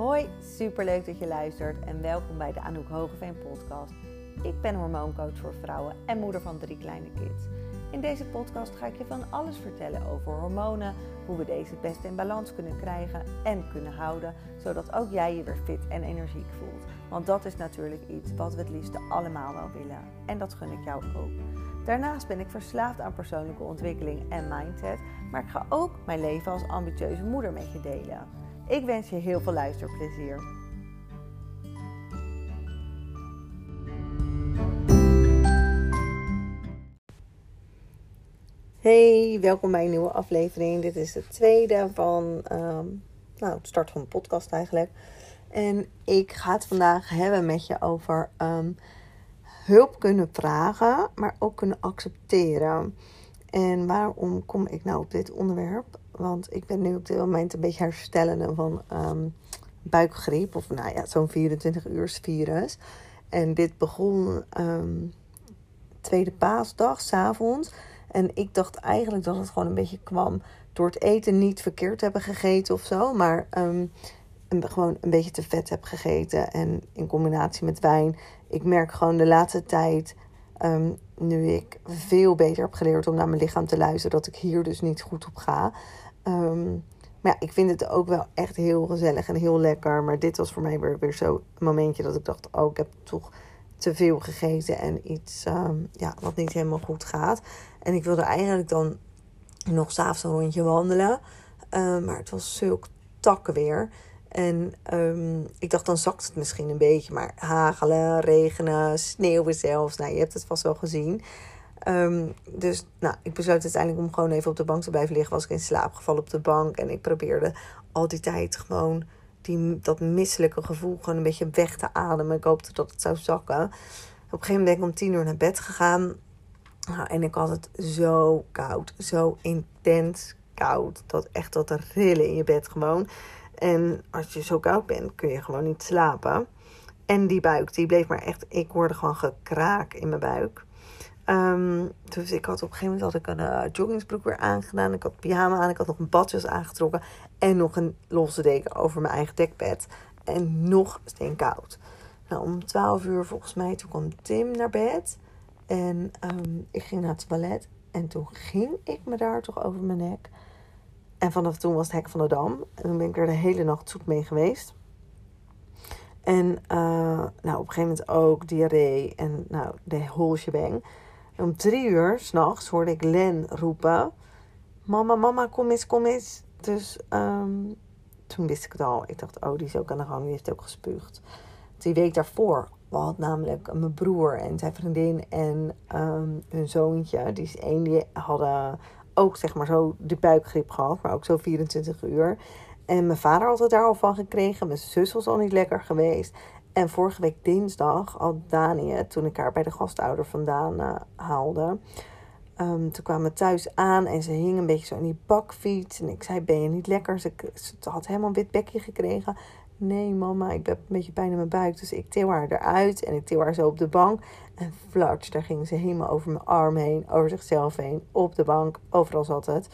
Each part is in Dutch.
Hoi, superleuk dat je luistert en welkom bij de Anouk Hogeveen podcast. Ik ben hormooncoach voor vrouwen en moeder van drie kleine kids. In deze podcast ga ik je van alles vertellen over hormonen, hoe we deze het beste in balans kunnen krijgen en kunnen houden, zodat ook jij je weer fit en energiek voelt. Want dat is natuurlijk iets wat we het liefste allemaal wel willen en dat gun ik jou ook. Daarnaast ben ik verslaafd aan persoonlijke ontwikkeling en mindset, maar ik ga ook mijn leven als ambitieuze moeder met je delen. Ik wens je heel veel luisterplezier. Hey, welkom bij een nieuwe aflevering. Dit is de tweede van um, nou, het start van de podcast eigenlijk. En ik ga het vandaag hebben met je over um, hulp kunnen vragen, maar ook kunnen accepteren. En waarom kom ik nou op dit onderwerp? Want ik ben nu op dit moment een beetje herstellende van um, buikgriep. Of nou ja, zo'n 24 uur virus. En dit begon um, tweede paasdag, s'avonds. En ik dacht eigenlijk dat het gewoon een beetje kwam door het eten niet verkeerd hebben gegeten of zo. Maar um, gewoon een beetje te vet heb gegeten. En in combinatie met wijn. Ik merk gewoon de laatste tijd, um, nu ik veel beter heb geleerd om naar mijn lichaam te luisteren, dat ik hier dus niet goed op ga. Um, maar ik vind het ook wel echt heel gezellig en heel lekker. Maar dit was voor mij weer, weer zo een momentje dat ik dacht: oh, ik heb toch te veel gegeten en iets um, ja, wat niet helemaal goed gaat. En ik wilde eigenlijk dan nog s'avonds een rondje wandelen. Uh, maar het was zulk takken weer. En ik dacht, dan zakt het misschien een beetje. Maar hagelen, regenen, sneeuwen zelfs. Nou, je hebt het vast wel gezien. Um, dus nou, ik besloot uiteindelijk om gewoon even op de bank te blijven liggen. Was ik in slaap gevallen op de bank. En ik probeerde al die tijd gewoon die, dat misselijke gevoel gewoon een beetje weg te ademen. Ik hoopte dat het zou zakken. Op een gegeven moment ben ik om tien uur naar bed gegaan. Nou, en ik had het zo koud. Zo intens koud. Dat echt dat rillen in je bed gewoon. En als je zo koud bent, kun je gewoon niet slapen. En die buik, die bleef maar echt... Ik hoorde gewoon gekraak in mijn buik. Dus ik had op een gegeven moment had ik een uh, joggingsbroek weer aangedaan. Ik had pyjama aan. Ik had nog een badjas aangetrokken. En nog een losse deken over mijn eigen dekbed. En nog steenkoud. Nou, om 12 uur volgens mij, toen kwam Tim naar bed. En um, ik ging naar het toilet. En toen ging ik me daar toch over mijn nek. En vanaf toen was het hek van de dam. En toen ben ik er de hele nacht zoet mee geweest. En uh, nou, op een gegeven moment ook diarree en nou, de whole shebang. Om drie uur s'nachts hoorde ik Len roepen... Mama, mama, kom eens, kom eens. Dus um, toen wist ik het al. Ik dacht, oh, die is ook aan de gang. Die heeft ook gespuugd. Die week daarvoor had namelijk mijn broer en zijn vriendin en um, hun zoontje... Die is één, die hadden ook zeg maar zo de buikgriep gehad, maar ook zo 24 uur. En mijn vader had het daar al van gekregen. Mijn zus was al niet lekker geweest. En vorige week dinsdag had Danië, toen ik haar bij de gastouder vandaan uh, haalde. Um, toen kwamen we thuis aan en ze hing een beetje zo in die bakfiets. En ik zei, ben je niet lekker? Ze, ze had helemaal een wit bekje gekregen. Nee, mama, ik heb een beetje pijn in mijn buik. Dus ik til haar eruit en ik til haar zo op de bank. En flats, daar ging ze helemaal over mijn arm heen, over zichzelf heen, op de bank. Overal zat het.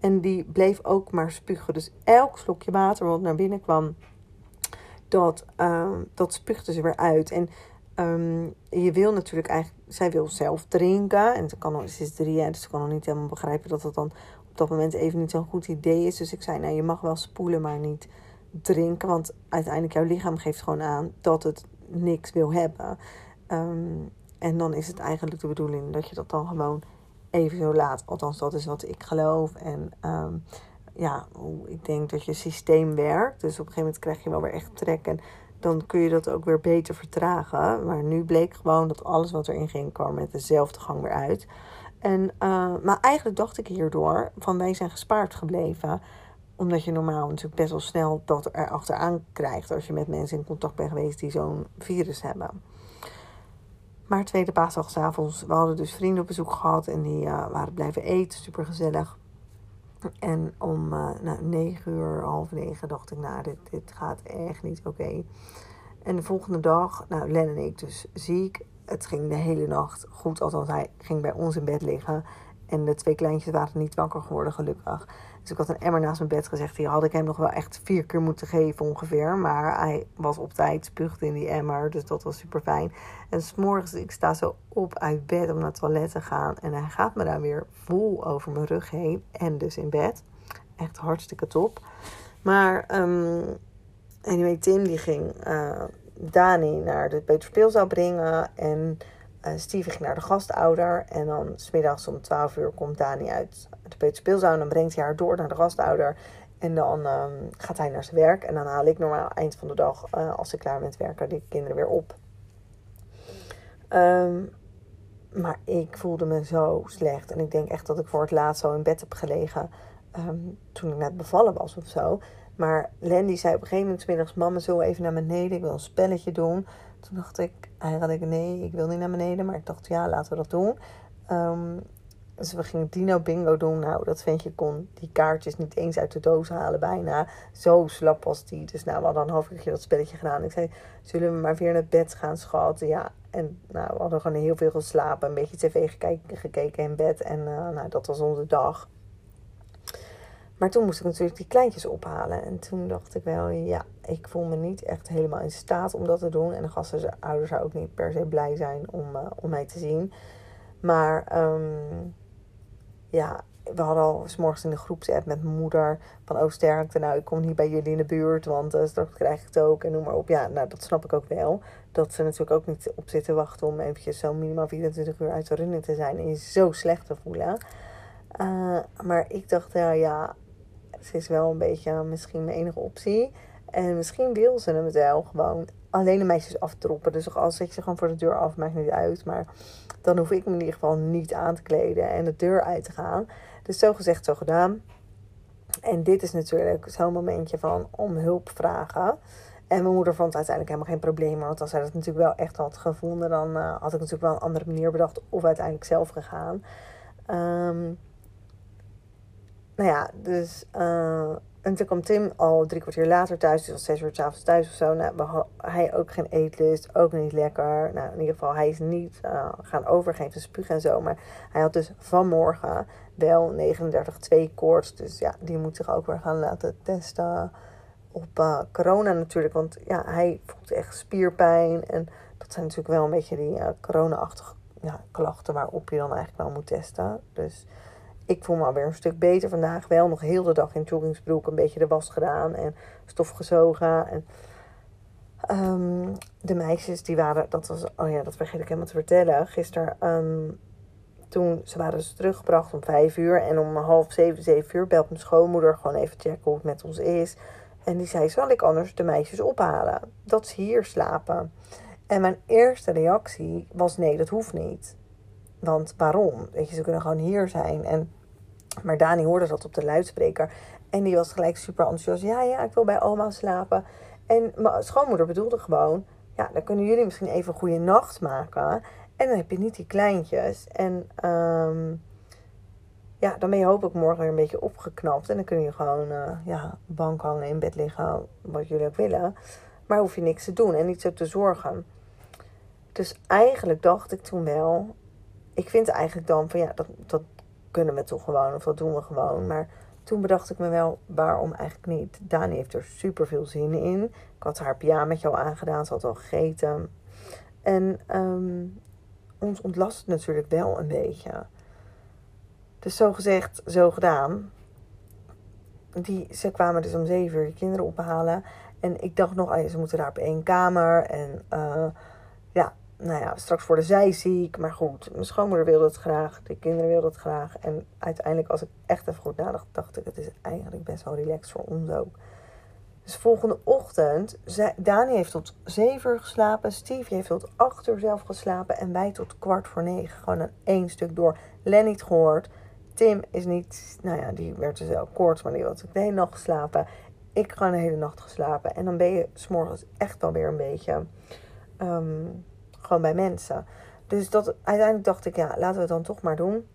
En die bleef ook maar spugen. Dus elk slokje water wat naar binnen kwam, dat, uh, dat spuugde ze weer uit. En um, je wil natuurlijk eigenlijk, zij wil zelf drinken. En ze, kan nog, ze is drie jaar, dus ze kan nog niet helemaal begrijpen dat dat dan op dat moment even niet zo'n goed idee is. Dus ik zei, nou je mag wel spoelen, maar niet drinken. Want uiteindelijk jouw lichaam geeft gewoon aan dat het niks wil hebben. Um, en dan is het eigenlijk de bedoeling dat je dat dan gewoon even zo laat. Althans, dat is wat ik geloof. En ja, hoe ik denk dat je systeem werkt. Dus op een gegeven moment krijg je wel weer echt trek. En dan kun je dat ook weer beter vertragen. Maar nu bleek gewoon dat alles wat erin ging kwam met dezelfde gang weer uit. En, uh, maar eigenlijk dacht ik hierdoor van wij zijn gespaard gebleven omdat je normaal natuurlijk best wel snel dat er achteraan krijgt als je met mensen in contact bent geweest die zo'n virus hebben. Maar tweede paasdag s'avonds, we hadden dus vrienden op bezoek gehad en die uh, waren blijven eten, super gezellig. En om uh, nou, negen uur, half negen dacht ik, nou dit, dit gaat echt niet oké. En de volgende dag, nou Len en ik dus ziek. Het ging de hele nacht goed, althans hij ging bij ons in bed liggen. En de twee kleintjes waren niet wakker geworden, gelukkig. Dus ik had een emmer naast mijn bed gezegd. Die had ik hem nog wel echt vier keer moeten geven ongeveer. Maar hij was op tijd, spuugde in die emmer. Dus dat was super fijn. En s'morgens, ik sta zo op uit bed om naar het toilet te gaan. En hij gaat me daar weer vol over mijn rug heen. En dus in bed. Echt hartstikke top. Maar um, anyway, Tim die ging uh, Dani naar de peuterspeelzaal brengen. En uh, ging naar de gastouder. En dan smiddags om 12 uur komt Dani uit de peuterspeelzaal. En dan brengt hij haar door naar de gastouder. En dan um, gaat hij naar zijn werk. En dan haal ik normaal eind van de dag, uh, als ik klaar ben met werken, die kinderen weer op. Um, maar ik voelde me zo slecht. En ik denk echt dat ik voor het laatst zo in bed heb gelegen. Um, toen ik net bevallen was of zo. Maar Landy zei op een gegeven moment middags... Mama, zo even naar beneden? Ik wil een spelletje doen. Toen dacht ik eigenlijk... Nee, ik wil niet naar beneden. Maar ik dacht, ja, laten we dat doen. Um, dus we gingen Dino Bingo doen. Nou, dat ventje kon die kaartjes niet eens uit de doos halen bijna. Zo slap was die. Dus nou, we hadden een half uurtje dat spelletje gedaan. Ik zei, zullen we maar weer naar bed gaan, schat? Ja, en nou, we hadden gewoon heel veel geslapen. Een beetje tv gekeken, gekeken in bed. En uh, nou, dat was onze dag. Maar toen moest ik natuurlijk die kleintjes ophalen. En toen dacht ik wel, ja, ik voel me niet echt helemaal in staat om dat te doen. En de gastenouders zouden ook niet per se blij zijn om, uh, om mij te zien. Maar um, ja, we hadden al s morgens in de groepsapp met mijn moeder van oh sterkte, nou ik kom niet bij jullie in de buurt, want uh, straks krijg ik het ook en noem maar op. Ja, nou dat snap ik ook wel. Dat ze natuurlijk ook niet op zitten wachten om eventjes zo minimaal 24 uur uit de running te zijn en je zo slecht te voelen. Uh, maar ik dacht, ja, ja, ze is wel een beetje misschien mijn enige optie. En misschien wil ze hem wel gewoon alleen de meisjes aftroppen. Dus als ik ze gewoon voor de deur af, maakt niet uit. Maar dan hoef ik me in ieder geval niet aan te kleden en de deur uit te gaan. Dus zo gezegd, zo gedaan. En dit is natuurlijk zo'n momentje van om hulp vragen. En mijn moeder vond uiteindelijk helemaal geen probleem. Want als zij dat natuurlijk wel echt had gevonden, dan uh, had ik natuurlijk wel een andere manier bedacht. Of uiteindelijk zelf gegaan. Um, nou ja, dus. Uh, en toen kwam Tim al drie kwartier later thuis. Dus al zes uur s'avonds thuis of zo. Nou, hij ook geen eetlust. Ook niet lekker. Nou, in ieder geval, hij is niet uh, gaan overgeven, spugen en zo. Maar hij had dus vanmorgen wel 39,2 koorts. Dus ja, die moet zich ook weer gaan laten testen. Op uh, corona natuurlijk. Want ja, hij voelt echt spierpijn. En dat zijn natuurlijk wel een beetje die uh, corona-achtige ja, klachten waarop je dan eigenlijk wel moet testen. Dus ik voel me alweer een stuk beter vandaag. Wel nog heel de dag in joggingsbroek een beetje de was gedaan en stof gezogen. En um, de meisjes die waren, dat was, oh ja, dat vergeet ik helemaal te vertellen. Gisteren, um, toen ze waren dus teruggebracht om vijf uur. En om half zeven, zeven uur belt mijn schoonmoeder gewoon even checken hoe het met ons is. En die zei, zal ik anders de meisjes ophalen? Dat ze hier slapen. En mijn eerste reactie was, nee, dat hoeft niet. Want waarom? Weet je, ze kunnen gewoon hier zijn. En, maar Dani hoorde dat op de luidspreker. En die was gelijk super enthousiast. Ja, ja, ik wil bij oma slapen. En mijn schoonmoeder bedoelde gewoon... Ja, dan kunnen jullie misschien even een goede nacht maken. En dan heb je niet die kleintjes. En um, ja, dan ben je hopelijk morgen weer een beetje opgeknapt. En dan kun je gewoon uh, ja, bank hangen, in bed liggen, wat jullie ook willen. Maar hoef je niks te doen en niet zo te zorgen. Dus eigenlijk dacht ik toen wel, ik vind eigenlijk dan van ja, dat, dat kunnen we toch gewoon of dat doen we gewoon. Maar toen bedacht ik me wel, waarom eigenlijk niet? Dani heeft er super veel zin in. Ik had haar pyjamaatje al aangedaan, ze had al gegeten. En um, ons ontlast het natuurlijk wel een beetje. Dus zo gezegd, zo gedaan. Die, ze kwamen dus om zeven uur de kinderen ophalen. En ik dacht nog, ah, ze moeten daar op één kamer. En ja, nou ja, straks worden zij ziek. Maar goed, mijn schoonmoeder wilde het graag. De kinderen wilden het graag. En uiteindelijk, als ik echt even goed nadacht, dacht ik... het is eigenlijk best wel relaxed voor ons ook. Dus volgende ochtend... Dani heeft tot zeven uur geslapen. Steve heeft tot acht uur zelf geslapen. En wij tot kwart voor negen. Gewoon een één stuk door. Lenny niet gehoord. Tim is niet... Nou ja, die werd dus wel kort. Maar die had de hele nacht geslapen. Ik gewoon de hele nacht geslapen. En dan ben je s'morgens echt wel weer een beetje... Um, gewoon bij mensen. Dus dat, uiteindelijk dacht ik, ja, laten we het dan toch maar doen.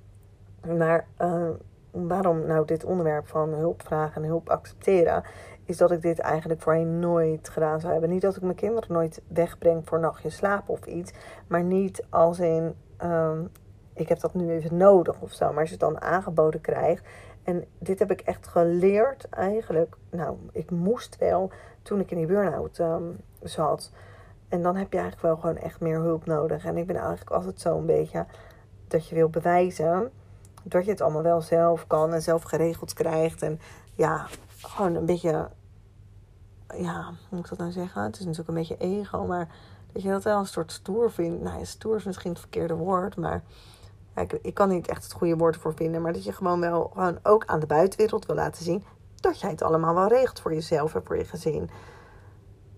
Maar uh, waarom nou dit onderwerp van hulp vragen en hulp accepteren, is dat ik dit eigenlijk voorheen nooit gedaan zou hebben. Niet dat ik mijn kinderen nooit wegbreng voor nachtje slapen of iets, maar niet als in, um, ik heb dat nu even nodig of zo. Maar als je het dan aangeboden krijgt En dit heb ik echt geleerd eigenlijk. Nou, ik moest wel toen ik in die burn-out ehm, zat. En dan heb je eigenlijk wel gewoon echt meer hulp nodig. En ik ben eigenlijk altijd zo een beetje dat je wil bewijzen dat je het allemaal wel zelf kan en zelf geregeld krijgt. En ja, gewoon een beetje, ja, hoe moet ik dat nou zeggen? Het is natuurlijk een beetje ego, maar dat je dat wel een soort stoer vindt. Nou, stoer is misschien het verkeerde woord, maar ja, ik, ik kan niet echt het goede woord voor vinden. Maar dat je gewoon wel gewoon ook aan de buitenwereld wil laten zien dat jij het allemaal wel regelt voor jezelf en voor je gezin.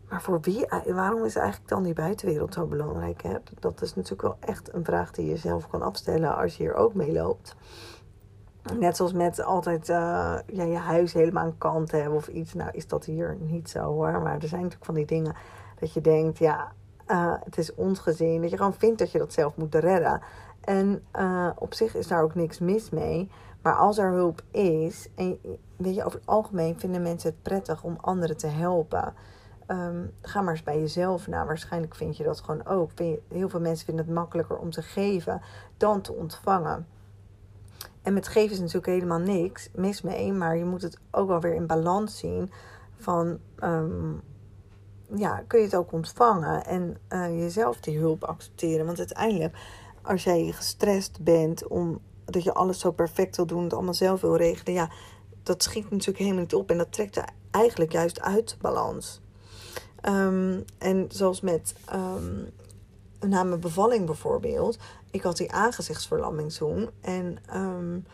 Maar voor wie, waarom is eigenlijk dan die buitenwereld zo belangrijk? Hè? Dat is natuurlijk wel echt een vraag die je zelf kan afstellen als je hier ook mee loopt. Net zoals met altijd uh, ja, je huis helemaal aan kant hebben of iets. Nou is dat hier niet zo hoor. Maar er zijn natuurlijk van die dingen dat je denkt, ja, uh, het is ons gezin. Dat je gewoon vindt dat je dat zelf moet redden. En op zich is daar ook niks mis mee. Maar als er hulp is, en weet je, over het algemeen vinden mensen het prettig om anderen te helpen. Um, ga maar eens bij jezelf na. Waarschijnlijk vind je dat gewoon ook. Heel veel mensen vinden het makkelijker om te geven dan te ontvangen. En met geven is natuurlijk helemaal niks mis mee. Maar je moet het ook wel weer in balans zien. Van um, ja, kun je het ook ontvangen en uh, jezelf die hulp accepteren. Want uiteindelijk, als jij gestrest bent om dat je alles zo perfect wil doen, het allemaal zelf wil regelen, ja, dat schiet natuurlijk helemaal niet op en dat trekt er eigenlijk juist uit balans. Um, en zoals met um, na mijn bevalling bijvoorbeeld, ik had die aangezichtsverlamming toen en um,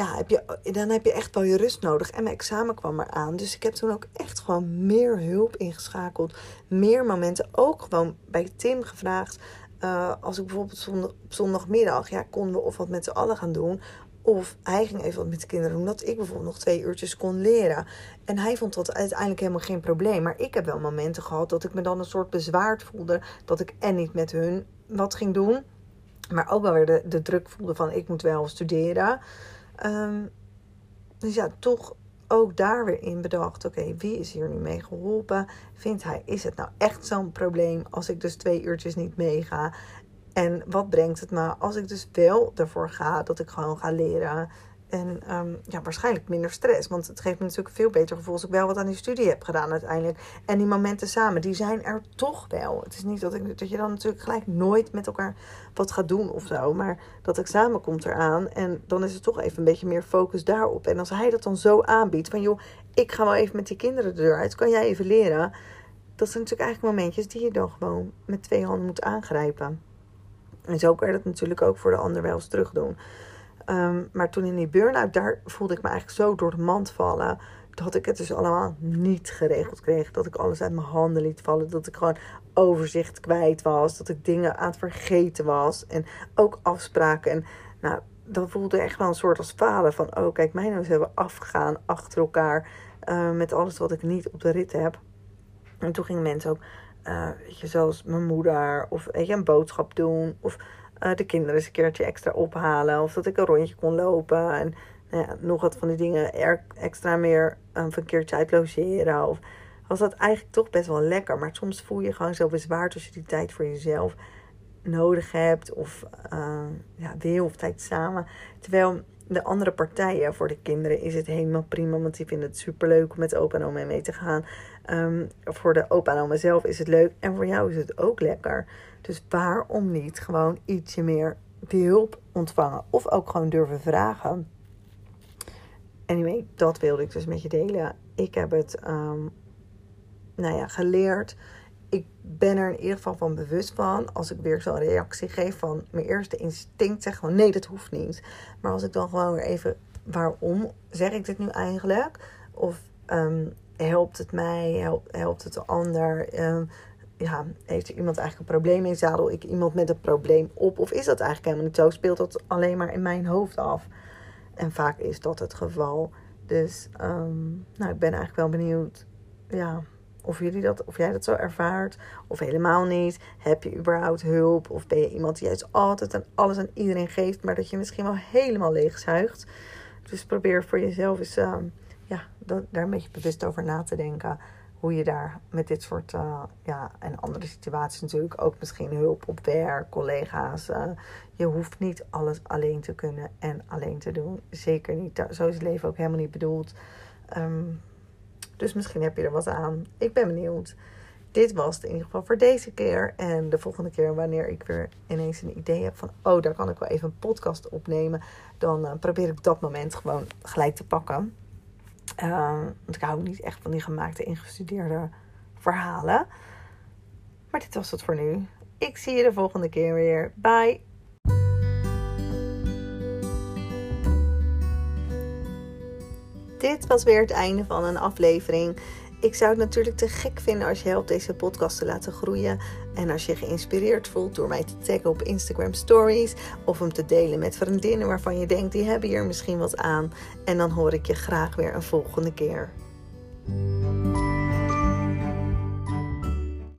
ja, heb je, dan heb je echt wel je rust nodig. En mijn examen kwam eraan. Dus ik heb toen ook echt gewoon meer hulp ingeschakeld. Meer momenten. Ook gewoon bij Tim gevraagd. Uh, als ik bijvoorbeeld zondag, op zondagmiddag, ja, konden we of wat met z'n allen gaan doen. Of hij ging even wat met de kinderen doen. Dat ik bijvoorbeeld nog twee uurtjes kon leren. En hij vond dat uiteindelijk helemaal geen probleem. Maar ik heb wel momenten gehad dat ik me dan een soort bezwaard voelde. Dat ik en niet met hun wat ging doen. Maar ook wel weer de, de druk voelde van ik moet wel studeren. Um, dus ja, toch ook daar weer in bedacht. Oké, wie is hier nu mee geholpen? Vindt hij, is het nou echt zo'n probleem als ik dus twee uurtjes niet meega? En wat brengt het me als ik dus wel ervoor ga dat ik gewoon ga leren? En um, ja, waarschijnlijk minder stress. Want het geeft me natuurlijk veel beter gevoel als ik wel wat aan die studie heb gedaan uiteindelijk. En die momenten samen, die zijn er toch wel. Het is niet dat, ik, dat je dan natuurlijk gelijk nooit met elkaar wat gaat doen of zo. Maar dat examen komt eraan. En dan is het toch even een beetje meer focus daarop. En als hij dat dan zo aanbiedt. Van joh, ik ga wel even met die kinderen de deur uit. Kan jij even leren? Dat zijn natuurlijk eigenlijk momentjes die je dan gewoon met twee handen moet aangrijpen. En zo kan je dat natuurlijk ook voor de ander wel eens terug doen. Um, maar toen in die burn-out, daar voelde ik me eigenlijk zo door de mand vallen. Dat ik het dus allemaal niet geregeld kreeg. Dat ik alles uit mijn handen liet vallen. Dat ik gewoon overzicht kwijt was. Dat ik dingen aan het vergeten was. En ook afspraken. En nou, dat voelde echt wel een soort als falen. Van, oh kijk, mijn neus hebben afgegaan achter elkaar. Uh, met alles wat ik niet op de rit heb. En toen gingen mensen ook, uh, weet je, zoals mijn moeder. Of weet een boodschap doen. Of uh, de kinderen eens een keertje extra ophalen. Of dat ik een rondje kon lopen. En nou ja, nog wat van die dingen extra meer um, een keertje uit logeren. Of was dat eigenlijk toch best wel lekker. Maar soms voel je gewoon zo bezwaard als je die tijd voor jezelf nodig hebt. Of uh, ja, wil of tijd samen. Terwijl de andere partijen, voor de kinderen is het helemaal prima. Want die vinden het superleuk om met opa en oma mee te gaan. Um, voor de opa en oma zelf is het leuk. En voor jou is het ook lekker. Dus waarom niet gewoon ietsje meer hulp ontvangen? Of ook gewoon durven vragen. Anyway, dat wilde ik dus met je delen. Ik heb het um, nou ja, geleerd. Ik ben er in ieder geval van bewust van. Als ik weer zo'n reactie geef van mijn eerste instinct zeg gewoon nee, dat hoeft niet. Maar als ik dan gewoon weer even waarom zeg ik dit nu eigenlijk? Of um, helpt het mij? Helpt, het de ander? Um, ja, heeft er iemand eigenlijk een probleem in? Zadel ik iemand met een probleem op? Of is dat eigenlijk helemaal niet zo? Speelt dat alleen maar in mijn hoofd af? En vaak is dat het geval. Dus um, nou, ik ben eigenlijk wel benieuwd ja, of, jullie dat, of jij dat zo ervaart. Of helemaal niet. Heb je überhaupt hulp? Of ben je iemand die juist altijd en alles aan iedereen geeft. Maar dat je misschien wel helemaal leegzuigt. Dus probeer voor jezelf eens um, ja, daar een beetje bewust over na te denken hoe je daar met dit soort uh, ja, en andere situaties natuurlijk ook misschien hulp op werk, collega's. Uh, je hoeft niet alles alleen te kunnen en alleen te doen. Zeker niet. Zo is het leven ook helemaal niet bedoeld. Um, dus misschien heb je er wat aan. Ik ben benieuwd. Dit was het in ieder geval voor deze keer. En de volgende keer, wanneer ik weer ineens een idee heb van: oh, daar kan ik wel even een podcast opnemen. Dan uh, probeer ik dat moment gewoon gelijk te pakken. Uh, want ik hou niet echt van die gemaakte, ingestudeerde verhalen. Maar dit was het voor nu. Ik zie je de volgende keer weer. Bye. Dit was weer het einde van een aflevering. Ik zou het natuurlijk te gek vinden als je helpt deze podcast te laten groeien. En als je geïnspireerd voelt door mij te taggen op Instagram Stories. Of hem te delen met vriendinnen waarvan je denkt die hebben hier misschien wat aan. En dan hoor ik je graag weer een volgende keer.